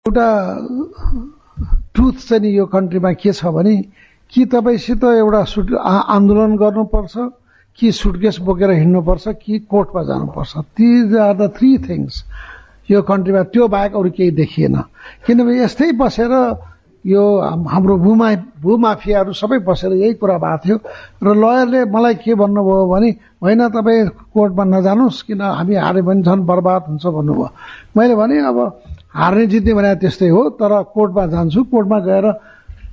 एउटा ट्रुथ चाहिँ नि यो कन्ट्रीमा के छ भने कि तपाईँसित एउटा सुट आन्दोलन गर्नुपर्छ कि सुटकेस बोकेर हिँड्नुपर्छ कि कोर्टमा जानुपर्छ। These are the three things यो कन्ट्रीमा त्यो बाहेक अरू केही देखिएन। किनभने यस्तै बसेर यो हाम्रो भूमा भूमाफियाहरू सबै बसेर यही कुरा भएको थियो। र लयरले मलाई के भन्नुभयो भने होइन तपाईँ कोर्टमा नजानुहोस् किन हामी हार्यो भने झन् बर्बाद हुन्छ भन्नुभयो। मैले भने अब हार्ने जित्ने भने त्यस्तै हो तर कोर्टमा जान्छु कोर्टमा गएर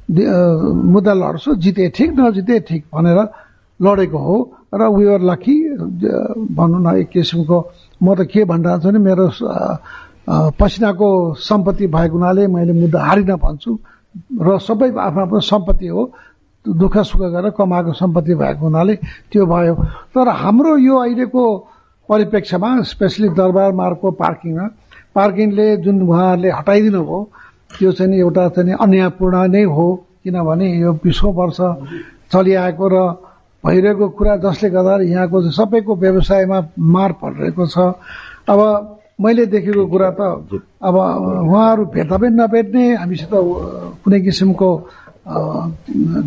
मुद्दा लड्छु जिते ठिक नजिते ठिक भनेर लडेको हो। र वर लकी भनौँ न एक किसिमको म त के भनिरहेको छु भने मेरो पसिनाको सम्पत्ति भएको हुनाले मैले मुद्दा हारिन भन्छु। र सबै आफ्नो आफ्नो सम्पत्ति हो। दुःख सुख गरेर कमाएको सम्पत्ति भएको हुनाले त्यो भयो। तर हाम्रो यो अहिलेको परिप्रेक्ष्यमा स्पेसली दरबार मार्गको पार्किङमा पार्किङले जुन उहाँहरूले हटाइदिनु भयो त्यो चाहिँ एउटा चाहिँ अन्यायपूर्ण नै हो। किनभने यो बिसौँ वर्ष चलिआएको र भइरहेको कुरा जसले गर्दा यहाँको सबैको व्यवसायमा मार परिरहेको छ। अब मैले देखेको कुरा त अब उहाँहरू भेट्दा पनि नभेट्ने हामीसित कुनै किसिमको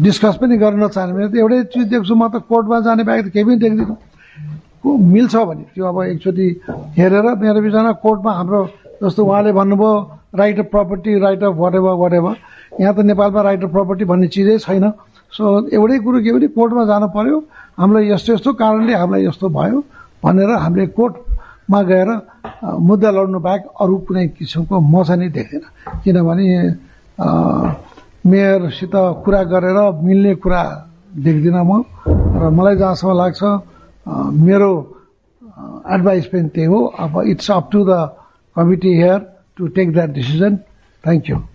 डिस्कस पनि गर्न नचाहने भने त एउटै चिज देख्छु म त कोर्टमा जाने बाहेक त केही पनि देख्दिनँ। मिल्छ भने? त्यो अब एकचोटि हेरेर मेरो बिचमा कोर्टमा हाम्रो जस्तो उहाँले भन्नुभयो right of property right of whatever whatever यहाँ त नेपालमा राइट अफ प्रपर्टी भन्ने चिजै छैन। सो एउटै कुरो के भने कोर्टमा जानु पर्यो। हामीलाई यस्तो यस्तो कारणले हामीलाई यस्तो भयो भनेर हामीले कोर्टमा गएर मुद्दा लड्नु बाहेक अरू कुनै किसिमको मजा नै देख्दैन किनभने मेयरसित कुरा गरेर मिल्ने कुरा देख्दिनँ म। र मलाई जहाँसम्म लाग्छ मेरो एडभाइस पनि त्यही हो अब it's up to the committee here to take that decision. Thank you.